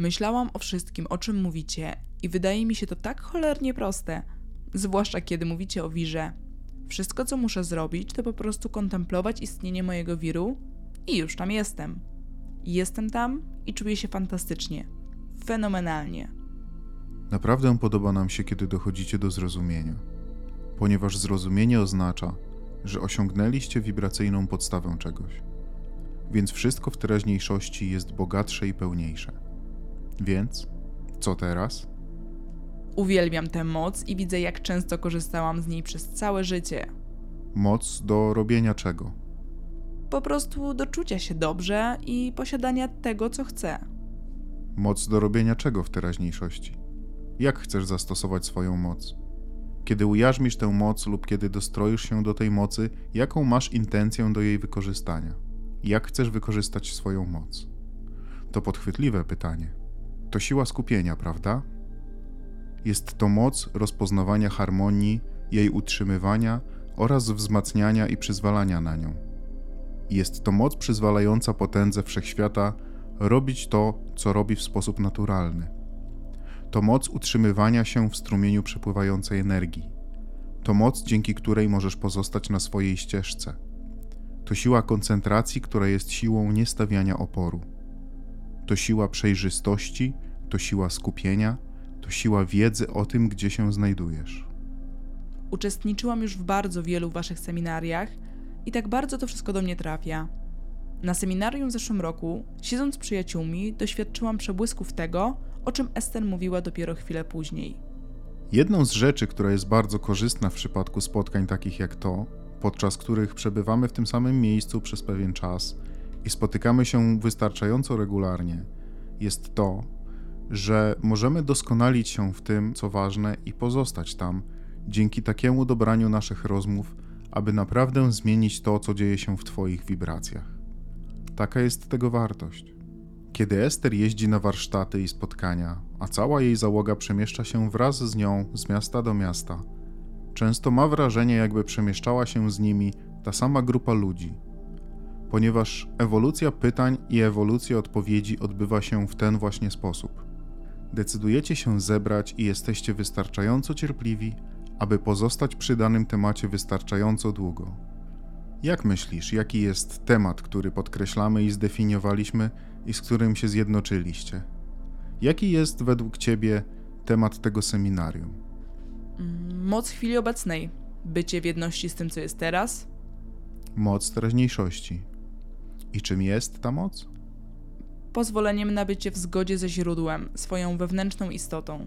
Myślałam o wszystkim, o czym mówicie, i wydaje mi się to tak cholernie proste. Zwłaszcza kiedy mówicie o wirze. Wszystko, co muszę zrobić, to po prostu kontemplować istnienie mojego wiru i już tam jestem. Jestem tam i czuję się fantastycznie. Fenomenalnie. Naprawdę podoba nam się, kiedy dochodzicie do zrozumienia, ponieważ zrozumienie oznacza, że osiągnęliście wibracyjną podstawę czegoś. Więc wszystko w teraźniejszości jest bogatsze i pełniejsze. Więc co teraz? Uwielbiam tę moc i widzę, jak często korzystałam z niej przez całe życie. Moc do robienia czego? Po prostu do czucia się dobrze i posiadania tego, co chcę. Moc do robienia czego w teraźniejszości? Jak chcesz zastosować swoją moc? Kiedy ujarzmisz tę moc lub kiedy dostroisz się do tej mocy, jaką masz intencję do jej wykorzystania? Jak chcesz wykorzystać swoją moc? To podchwytliwe pytanie. To siła skupienia, prawda? Jest to moc rozpoznawania harmonii, jej utrzymywania oraz wzmacniania i przyzwalania na nią. Jest to moc przyzwalająca potędze wszechświata robić to, co robi w sposób naturalny. To moc utrzymywania się w strumieniu przepływającej energii. To moc, dzięki której możesz pozostać na swojej ścieżce. To siła koncentracji, która jest siłą niestawiania oporu. To siła przejrzystości, to siła skupienia, to siła wiedzy o tym, gdzie się znajdujesz. Uczestniczyłam już w bardzo wielu waszych seminariach i tak bardzo to wszystko do mnie trafia. Na seminarium w zeszłym roku, siedząc z przyjaciółmi, doświadczyłam przebłysków tego, o czym Ester mówiła dopiero chwilę później. Jedną z rzeczy, która jest bardzo korzystna w przypadku spotkań takich jak to, podczas których przebywamy w tym samym miejscu przez pewien czas i spotykamy się wystarczająco regularnie, jest to, że możemy doskonalić się w tym, co ważne i pozostać tam, dzięki takiemu dobraniu naszych rozmów, aby naprawdę zmienić to, co dzieje się w Twoich wibracjach. Taka jest tego wartość. Kiedy Ester jeździ na warsztaty i spotkania, a cała jej załoga przemieszcza się wraz z nią z miasta do miasta, często ma wrażenie, jakby przemieszczała się z nimi ta sama grupa ludzi, ponieważ ewolucja pytań i ewolucja odpowiedzi odbywa się w ten właśnie sposób. Decydujecie się zebrać i jesteście wystarczająco cierpliwi, aby pozostać przy danym temacie wystarczająco długo. Jak myślisz, jaki jest temat, który podkreślamy i zdefiniowaliśmy i z którym się zjednoczyliście? Jaki jest według Ciebie temat tego seminarium? Moc chwili obecnej, bycie w jedności z tym, co jest teraz, Moc teraźniejszości. I czym jest ta moc? pozwoleniem na bycie w zgodzie ze źródłem, swoją wewnętrzną istotą.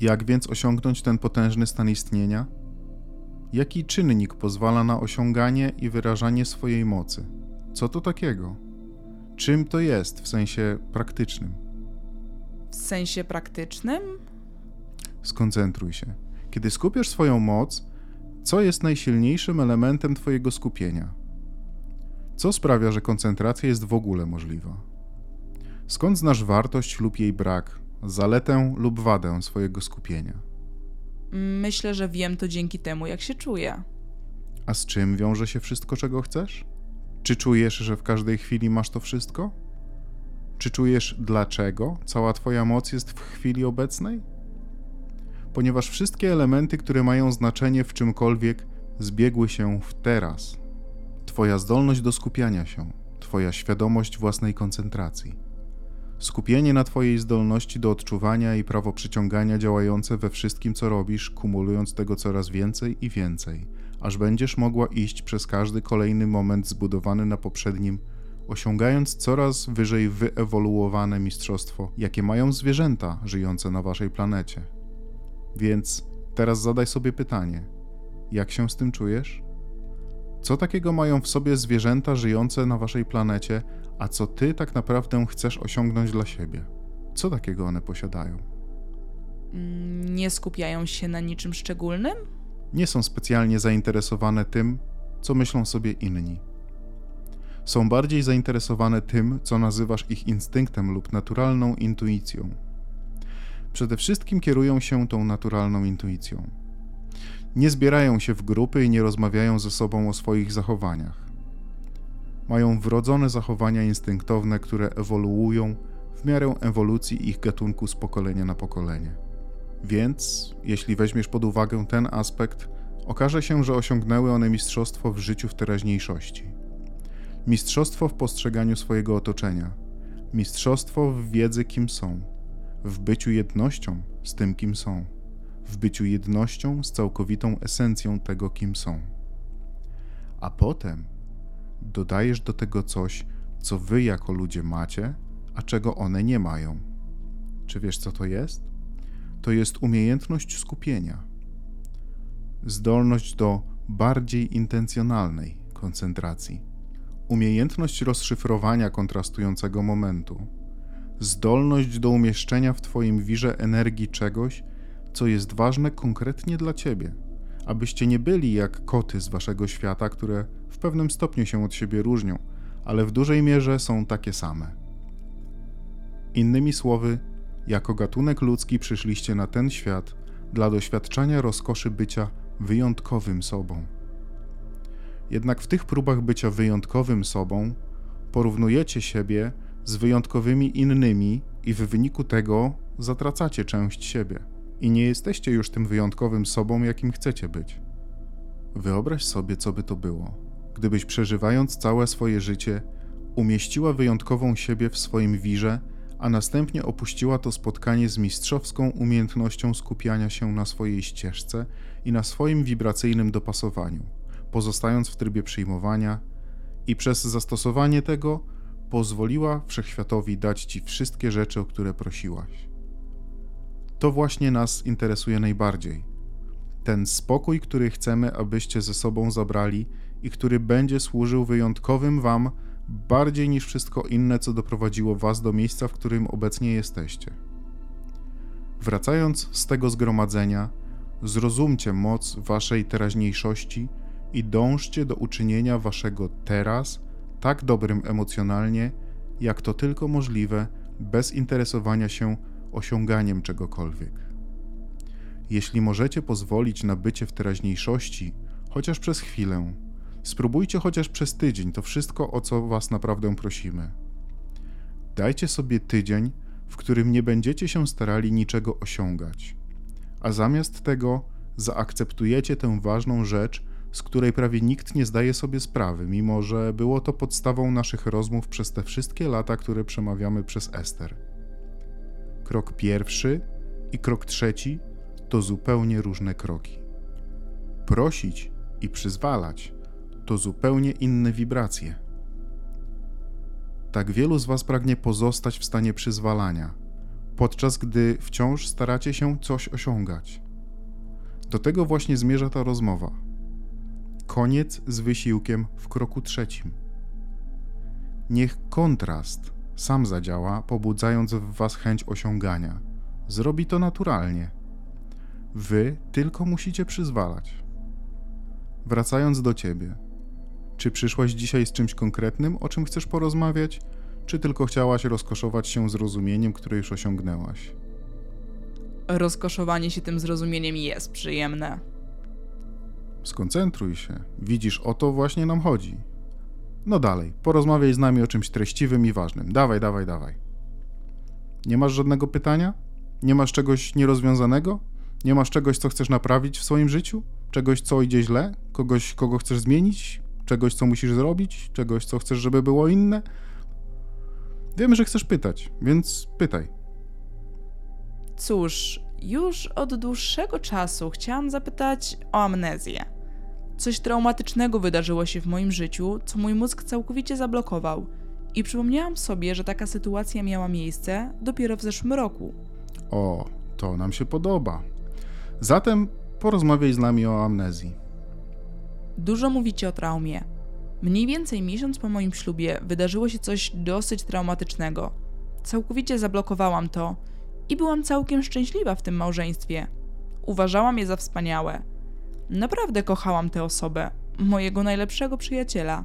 Jak więc osiągnąć ten potężny stan istnienia? Jaki czynnik pozwala na osiąganie i wyrażanie swojej mocy? Co to takiego? Czym to jest w sensie praktycznym? W sensie praktycznym? Skoncentruj się. Kiedy skupiasz swoją moc, co jest najsilniejszym elementem Twojego skupienia? Co sprawia, że koncentracja jest w ogóle możliwa? Skąd znasz wartość lub jej brak, zaletę lub wadę swojego skupienia? Myślę, że wiem to dzięki temu, jak się czuję. A z czym wiąże się wszystko, czego chcesz? Czy czujesz, że w każdej chwili masz to wszystko? Czy czujesz, dlaczego cała Twoja moc jest w chwili obecnej? Ponieważ wszystkie elementy, które mają znaczenie w czymkolwiek, zbiegły się w teraz. Twoja zdolność do skupiania się, Twoja świadomość własnej koncentracji. Skupienie na Twojej zdolności do odczuwania i prawo przyciągania działające we wszystkim, co robisz, kumulując tego coraz więcej i więcej, aż będziesz mogła iść przez każdy kolejny moment zbudowany na poprzednim, osiągając coraz wyżej wyewoluowane mistrzostwo, jakie mają zwierzęta żyjące na Waszej planecie. Więc teraz zadaj sobie pytanie: jak się z tym czujesz? Co takiego mają w sobie zwierzęta żyjące na Waszej planecie, a co ty tak naprawdę chcesz osiągnąć dla siebie. Co takiego one posiadają? Mm, Nie skupiają się na niczym szczególnym? Nie są specjalnie zainteresowane tym, co myślą sobie inni. Są bardziej zainteresowane tym, co nazywasz ich instynktem lub naturalną intuicją. Przede wszystkim kierują się tą naturalną intuicją. Nie zbierają się w grupy i nie rozmawiają ze sobą o swoich zachowaniach mają wrodzone zachowania instynktowne, które ewoluują w miarę ewolucji ich gatunku z pokolenia na pokolenie. Więc, jeśli weźmiesz pod uwagę ten aspekt, okaże się, że osiągnęły one mistrzostwo w życiu w teraźniejszości. Mistrzostwo w postrzeganiu swojego otoczenia, mistrzostwo w wiedzy, kim są, w byciu jednością z tym, kim są, w byciu jednością z całkowitą esencją tego, kim są. A potem dodajesz do tego coś, co wy jako ludzie macie, a czego one nie mają. Czy wiesz, co to jest? To jest umiejętność skupienia, zdolność do bardziej intencjonalnej koncentracji, umiejętność rozszyfrowania kontrastującego momentu, zdolność do umieszczenia w Twoim wirze energii czegoś, co jest ważne konkretnie dla Ciebie, abyście nie byli jak koty z Waszego świata, które w pewnym stopniu się od siebie różnią, ale w dużej mierze są takie same. Innymi słowy, jako gatunek ludzki przyszliście na ten świat dla doświadczenia rozkoszy bycia wyjątkowym sobą. Jednak w tych próbach bycia wyjątkowym sobą porównujecie siebie z wyjątkowymi innymi i w wyniku tego zatracacie część siebie i nie jesteście już tym wyjątkowym sobą, jakim chcecie być. Wyobraź sobie, co by to było, gdybyś przeżywając całe swoje życie umieściła wyjątkową siebie w swoim wirze, a następnie opuściła to spotkanie z mistrzowską umiejętnością skupiania się na swojej ścieżce i na swoim wibracyjnym dopasowaniu, pozostając w trybie przyjmowania i przez zastosowanie tego pozwoliła wszechświatowi dać ci wszystkie rzeczy, o które prosiłaś. To właśnie nas interesuje najbardziej. Ten spokój, który chcemy, abyście ze sobą zabrali i który będzie służył wyjątkowym Wam bardziej niż wszystko inne, co doprowadziło Was do miejsca, w którym obecnie jesteście. Wracając z tego zgromadzenia, zrozumcie moc Waszej teraźniejszości i dążcie do uczynienia Waszego teraz tak dobrym emocjonalnie, jak to tylko możliwe, bez interesowania się osiąganiem czegokolwiek. Jeśli możecie pozwolić na bycie w teraźniejszości, chociaż przez chwilę, spróbujcie chociaż przez tydzień to wszystko, o co Was naprawdę prosimy. Dajcie sobie tydzień, w którym nie będziecie się starali niczego osiągać, a zamiast tego zaakceptujecie tę ważną rzecz, z której prawie nikt nie zdaje sobie sprawy, mimo że było to podstawą naszych rozmów przez te wszystkie lata, które przemawiamy przez Ester. Krok pierwszy i krok trzeci to zupełnie różne kroki. Prosić i przyzwalać to zupełnie inne wibracje. Tak wielu z Was pragnie pozostać w stanie przyzwalania, podczas gdy wciąż staracie się coś osiągać. Do tego właśnie zmierza ta rozmowa. Koniec z wysiłkiem w kroku trzecim. Niech kontrast sam zadziała, pobudzając w Was chęć osiągania. Zrobi to naturalnie. Wy tylko musicie przyzwalać. Wracając do Ciebie. Czy przyszłaś dzisiaj z czymś konkretnym, o czym chcesz porozmawiać, czy tylko chciałaś rozkoszować się zrozumieniem, które już osiągnęłaś? Rozkoszowanie się tym zrozumieniem jest przyjemne. Skoncentruj się. Widzisz, o to właśnie nam chodzi. No dalej, porozmawiaj z nami o czymś treściwym i ważnym. Dawaj, dawaj, dawaj. Nie masz żadnego pytania? Nie masz czegoś nierozwiązanego? Nie masz czegoś, co chcesz naprawić w swoim życiu? Czegoś, co idzie źle? Kogoś, kogo chcesz zmienić? Czegoś, co musisz zrobić? Czegoś, co chcesz, żeby było inne? Wiemy, że chcesz pytać, więc pytaj. Cóż, już od dłuższego czasu chciałam zapytać o amnezję. Coś traumatycznego wydarzyło się w moim życiu, co mój mózg całkowicie zablokował. I przypomniałam sobie, że taka sytuacja miała miejsce dopiero w zeszłym roku. O, to nam się podoba. Zatem porozmawiaj z nami o amnezji. Dużo mówicie o traumie. Mniej więcej miesiąc po moim ślubie wydarzyło się coś dosyć traumatycznego. Całkowicie zablokowałam to i byłam całkiem szczęśliwa w tym małżeństwie. Uważałam je za wspaniałe. Naprawdę kochałam tę osobę, mojego najlepszego przyjaciela.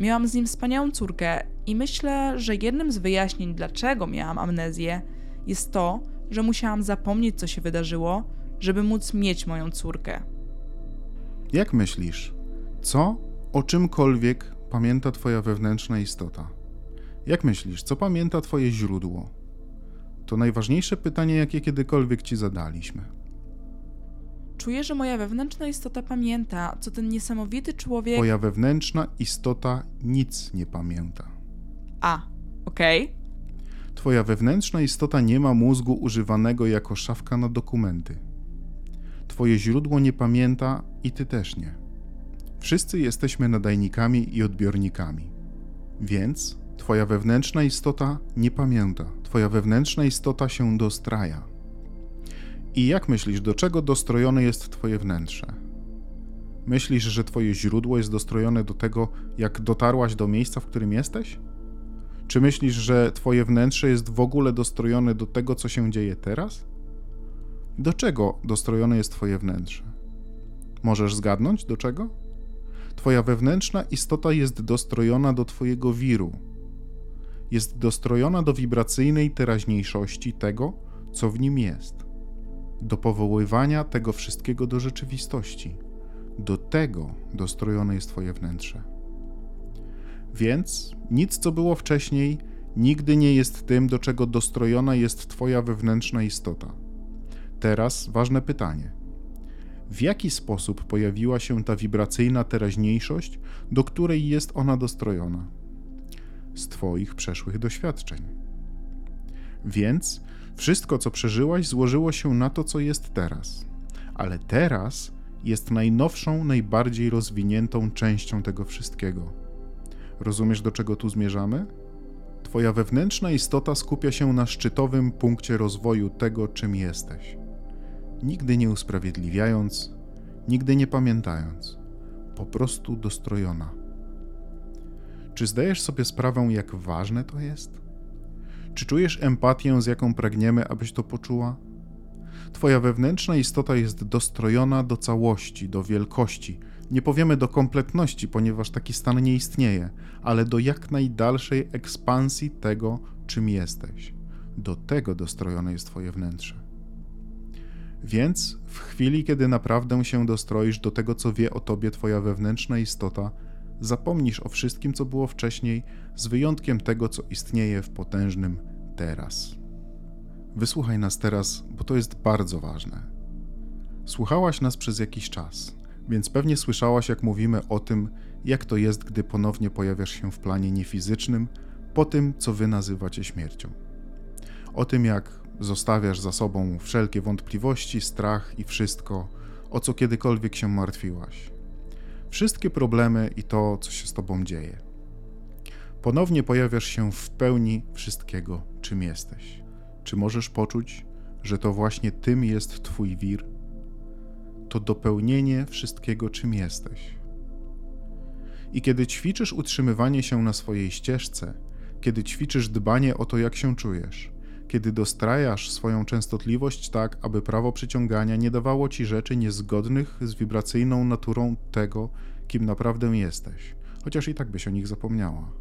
Miałam z nim wspaniałą córkę i myślę, że jednym z wyjaśnień, dlaczego miałam amnezję, jest to, że musiałam zapomnieć, co się wydarzyło, żeby móc mieć moją córkę. Jak myślisz, co o czymkolwiek pamięta Twoja wewnętrzna istota? Jak myślisz, co pamięta Twoje źródło? To najważniejsze pytanie, jakie kiedykolwiek Ci zadaliśmy. Czuję, że moja wewnętrzna istota pamięta, co ten niesamowity człowiek. Twoja wewnętrzna istota nic nie pamięta. A, okej. Okay. Twoja wewnętrzna istota nie ma mózgu używanego jako szafka na dokumenty. Twoje źródło nie pamięta i ty też nie. Wszyscy jesteśmy nadajnikami i odbiornikami. Więc Twoja wewnętrzna istota nie pamięta. Twoja wewnętrzna istota się dostraja. I jak myślisz, do czego dostrojone jest Twoje wnętrze? Myślisz, że Twoje źródło jest dostrojone do tego, jak dotarłaś do miejsca, w którym jesteś? Czy myślisz, że Twoje wnętrze jest w ogóle dostrojone do tego, co się dzieje teraz? Do czego dostrojone jest Twoje wnętrze? Możesz zgadnąć do czego? Twoja wewnętrzna istota jest dostrojona do Twojego wiru. Jest dostrojona do wibracyjnej teraźniejszości tego, co w nim jest. Do powoływania tego wszystkiego do rzeczywistości. Do tego dostrojone jest Twoje wnętrze. Więc nic, co było wcześniej, nigdy nie jest tym, do czego dostrojona jest Twoja wewnętrzna istota. Teraz ważne pytanie. W jaki sposób pojawiła się ta wibracyjna teraźniejszość, do której jest ona dostrojona? Z Twoich przeszłych doświadczeń. Więc wszystko, co przeżyłaś, złożyło się na to, co jest teraz. Ale teraz jest najnowszą, najbardziej rozwiniętą częścią tego wszystkiego Rozumiesz, do czego tu zmierzamy? Twoja wewnętrzna istota skupia się na szczytowym punkcie rozwoju tego, czym jesteś. Nigdy nie usprawiedliwiając, nigdy nie pamiętając, po prostu dostrojona. Czy zdajesz sobie sprawę, jak ważne to jest? Czy czujesz empatię, z jaką pragniemy, abyś to poczuła? Twoja wewnętrzna istota jest dostrojona do całości, do wielkości, nie powiemy do kompletności, ponieważ taki stan nie istnieje, ale do jak najdalszej ekspansji tego, czym jesteś. Do tego dostrojone jest Twoje wnętrze. Więc w chwili, kiedy naprawdę się dostroisz do tego, co wie o Tobie Twoja wewnętrzna istota, zapomnisz o wszystkim, co było wcześniej, z wyjątkiem tego, co istnieje w potężnym teraz. Wysłuchaj nas teraz, bo to jest bardzo ważne. Słuchałaś nas przez jakiś czas więc pewnie słyszałaś, jak mówimy o tym, jak to jest, gdy ponownie pojawiasz się w planie niefizycznym, po tym, co wy nazywacie śmiercią. O tym, jak zostawiasz za sobą wszelkie wątpliwości, strach i wszystko, o co kiedykolwiek się martwiłaś. Wszystkie problemy i to, co się z tobą dzieje. Ponownie pojawiasz się w pełni wszystkiego, czym jesteś. Czy możesz poczuć, że to właśnie tym jest Twój wir? to dopełnienie wszystkiego, czym jesteś. I kiedy ćwiczysz utrzymywanie się na swojej ścieżce, kiedy ćwiczysz dbanie o to, jak się czujesz, kiedy dostrajasz swoją częstotliwość tak, aby prawo przyciągania nie dawało ci rzeczy niezgodnych z wibracyjną naturą tego, kim naprawdę jesteś, chociaż i tak byś o nich zapomniała.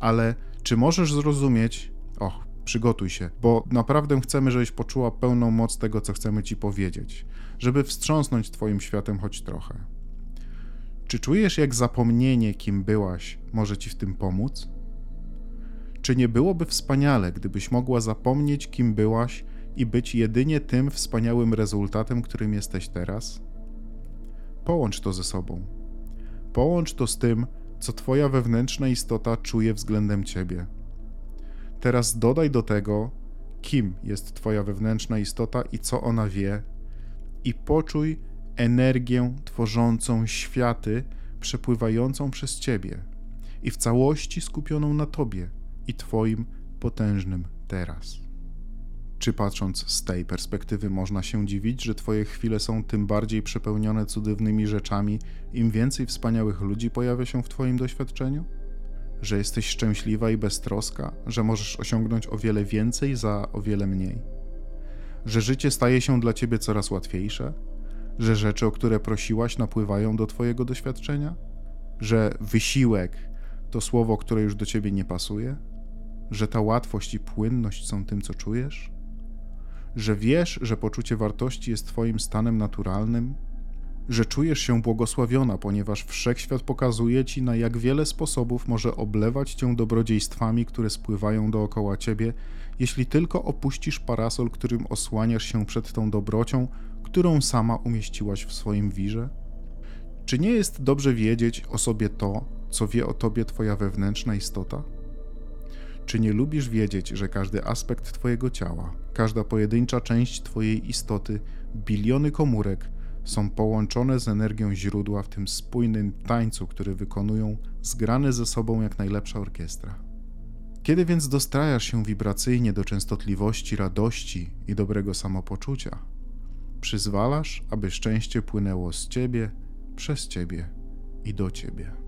Ale czy możesz zrozumieć, och, przygotuj się, bo naprawdę chcemy, żebyś poczuła pełną moc tego, co chcemy ci powiedzieć żeby wstrząsnąć Twoim światem choć trochę. Czy czujesz, jak zapomnienie, kim byłaś, może Ci w tym pomóc? Czy nie byłoby wspaniale, gdybyś mogła zapomnieć, kim byłaś i być jedynie tym wspaniałym rezultatem, którym jesteś teraz? Połącz to ze sobą. Połącz to z tym, co Twoja wewnętrzna istota czuje względem Ciebie. Teraz dodaj do tego, kim jest Twoja wewnętrzna istota i co ona wie i poczuj energię tworzącą światy przepływającą przez Ciebie i w całości skupioną na Tobie i Twoim potężnym teraz. Czy patrząc z tej perspektywy można się dziwić, że Twoje chwile są tym bardziej przepełnione cudownymi rzeczami, im więcej wspaniałych ludzi pojawia się w Twoim doświadczeniu? Że jesteś szczęśliwa i beztroska, że możesz osiągnąć o wiele więcej za o wiele mniej? że życie staje się dla ciebie coraz łatwiejsze, że rzeczy, o które prosiłaś, napływają do twojego doświadczenia, że wysiłek to słowo, które już do ciebie nie pasuje, że ta łatwość i płynność są tym, co czujesz, że wiesz, że poczucie wartości jest twoim stanem naturalnym, że czujesz się błogosławiona, ponieważ wszechświat pokazuje ci, na jak wiele sposobów może oblewać cię dobrodziejstwami, które spływają dookoła ciebie, jeśli tylko opuścisz parasol, którym osłaniasz się przed tą dobrocią, którą sama umieściłaś w swoim wirze? Czy nie jest dobrze wiedzieć o sobie to, co wie o tobie Twoja wewnętrzna istota? Czy nie lubisz wiedzieć, że każdy aspekt Twojego ciała, każda pojedyncza część Twojej istoty, biliony komórek są połączone z energią źródła w tym spójnym tańcu, który wykonują zgrane ze sobą jak najlepsza orkiestra? Kiedy więc dostrajasz się wibracyjnie do częstotliwości radości i dobrego samopoczucia, przyzwalasz, aby szczęście płynęło z ciebie, przez ciebie i do ciebie.